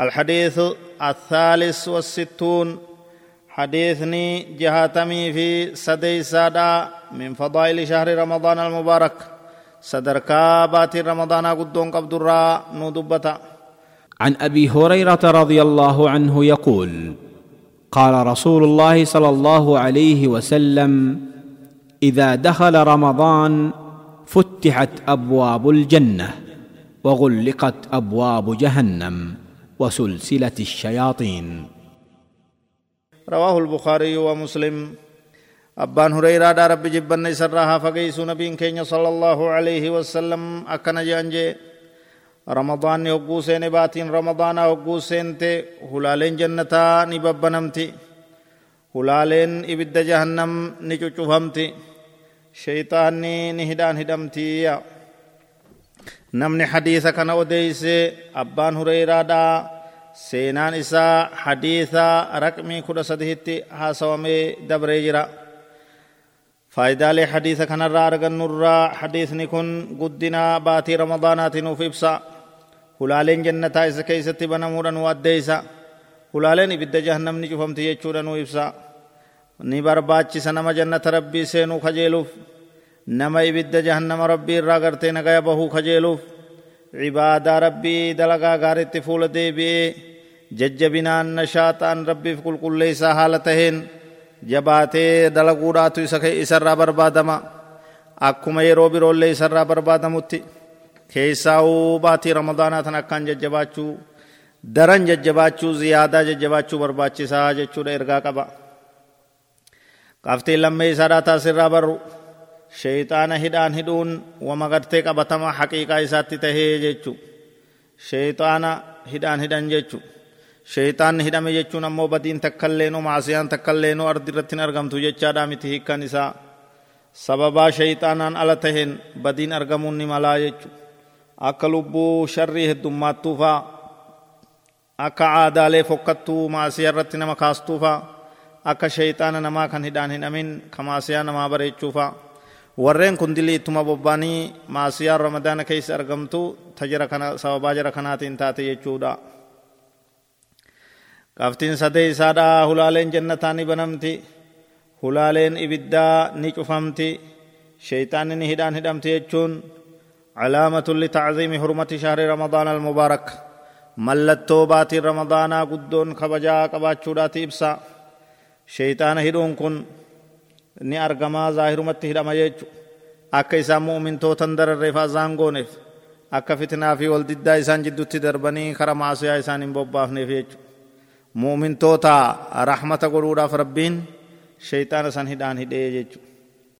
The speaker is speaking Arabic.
الحديث الثالث والستون. حديثني جهاتمي في سدي سادا من فضائل شهر رمضان المبارك. صدركا بات رمضان قدون قبدرا ندبتا عن أبي هريرة رضي الله عنه يقول قال رسول الله صلى الله عليه وسلم إذا دخل رمضان فتحت أبواب الجنة وغلقت أبواب جهنم. وسلسلة الشياطين. رواه البخاري ومسلم. أبان هريرة رب جبن سرها فقيس نبين كين صلى الله عليه وسلم. أكن جانجي. رمضان يوغو سين باتين رمضان يوغو سين تي هلالين جنتا نببنمتي هلالين إبد جهنم نچوچوفمتي شيطاني نهدان هدمتي نمني namni hadiisa kana odeeyse abbaan hureyraadhaa seenaan isaa hadiisaa raqmii kudha sadihitti haasawamee dabree jira. Faayidaalee hadiisa kanarraa argannurraa hadiisni kun guddinaa baatii ramadaanaati nuuf ibsa. Hulaaleen jannataa isa keeysatti banamuudha nu addeeysa. Hulaaleen ibidda jahannamni cufamti jechuudha nu ibsa. Ni barbaachisa nama jannata rabbii seenuu kajeeluuf. Nama ibidda jahannama rabbii irraa gartee nagaya bahuu kajeeluuf cibaadaa rabbii dalagaa gaaritti fuula deebi'ee jajjabinaan nashaaxaan rabbiif qulqulleeysaa haala taheen jabaatee dalaguudhaatu isarraa barbaadama akkuma yeroo biroollee isarraa barbaadamutti keessaa'uu baatii ramadaanaa tan akkaan jajjabaachuu daran jajjabaachuu ziyaadaa jajjabaachuu barbaachisaa jechuudha ergaa qaba qabxiin lammee isaadhaa taasirraa barru sheeyxaana hidhaan hidhuun wama gartee qabatama haqiiqaa isaatti tahee jechu sheeyxaana hidhaan hidhan jechu sheeyxaanni hidhame jechuun ammoo badiin takkalleenu maasiyaan takkalleenu ardi irratti hin argamtu jechaadha miti hiikkan isaa sababaa sheeyxaanaan ala taheen badiin argamuun ni malaa jechu akka lubbuu sharrii heddummaattuufaa akka aadaalee fokkattuu maasiyaa irratti nama kaastuufaa akka sheeyxaana namaa kan hidhaan hidhamin ka maasiyaa namaa bareechuufaa warreen kun dilii ittuma bobbaanii maasiyaan ramadaana keessa argamtu tajira kana sababaa jara kanaatiin taate jechuudha qabxiin sadee isaadha hulaaleen jannataa ni banamti hulaaleen ibiddaa ni cufamti sheeyxaanni ni hidhaan hidhamti jechuun علامة لتعظيم حرمة شهر رمضان المبارك ملتو باتي رمضان قدون كبجا قباچودات إبسا شيطان هدون كن ni argamaa zaahirumatti hidhama jechu akka isaan mu'mintootan dararreefaa isaan gooneef akka fitnaa fi waldiddaa isaan jiddutti darbanii kara maasiyaa isaan hin bobbaafneef jechu mu'mintoota rahmata godhuudhaaf rabbiin sheyxaana san hidhaan hidhee jechu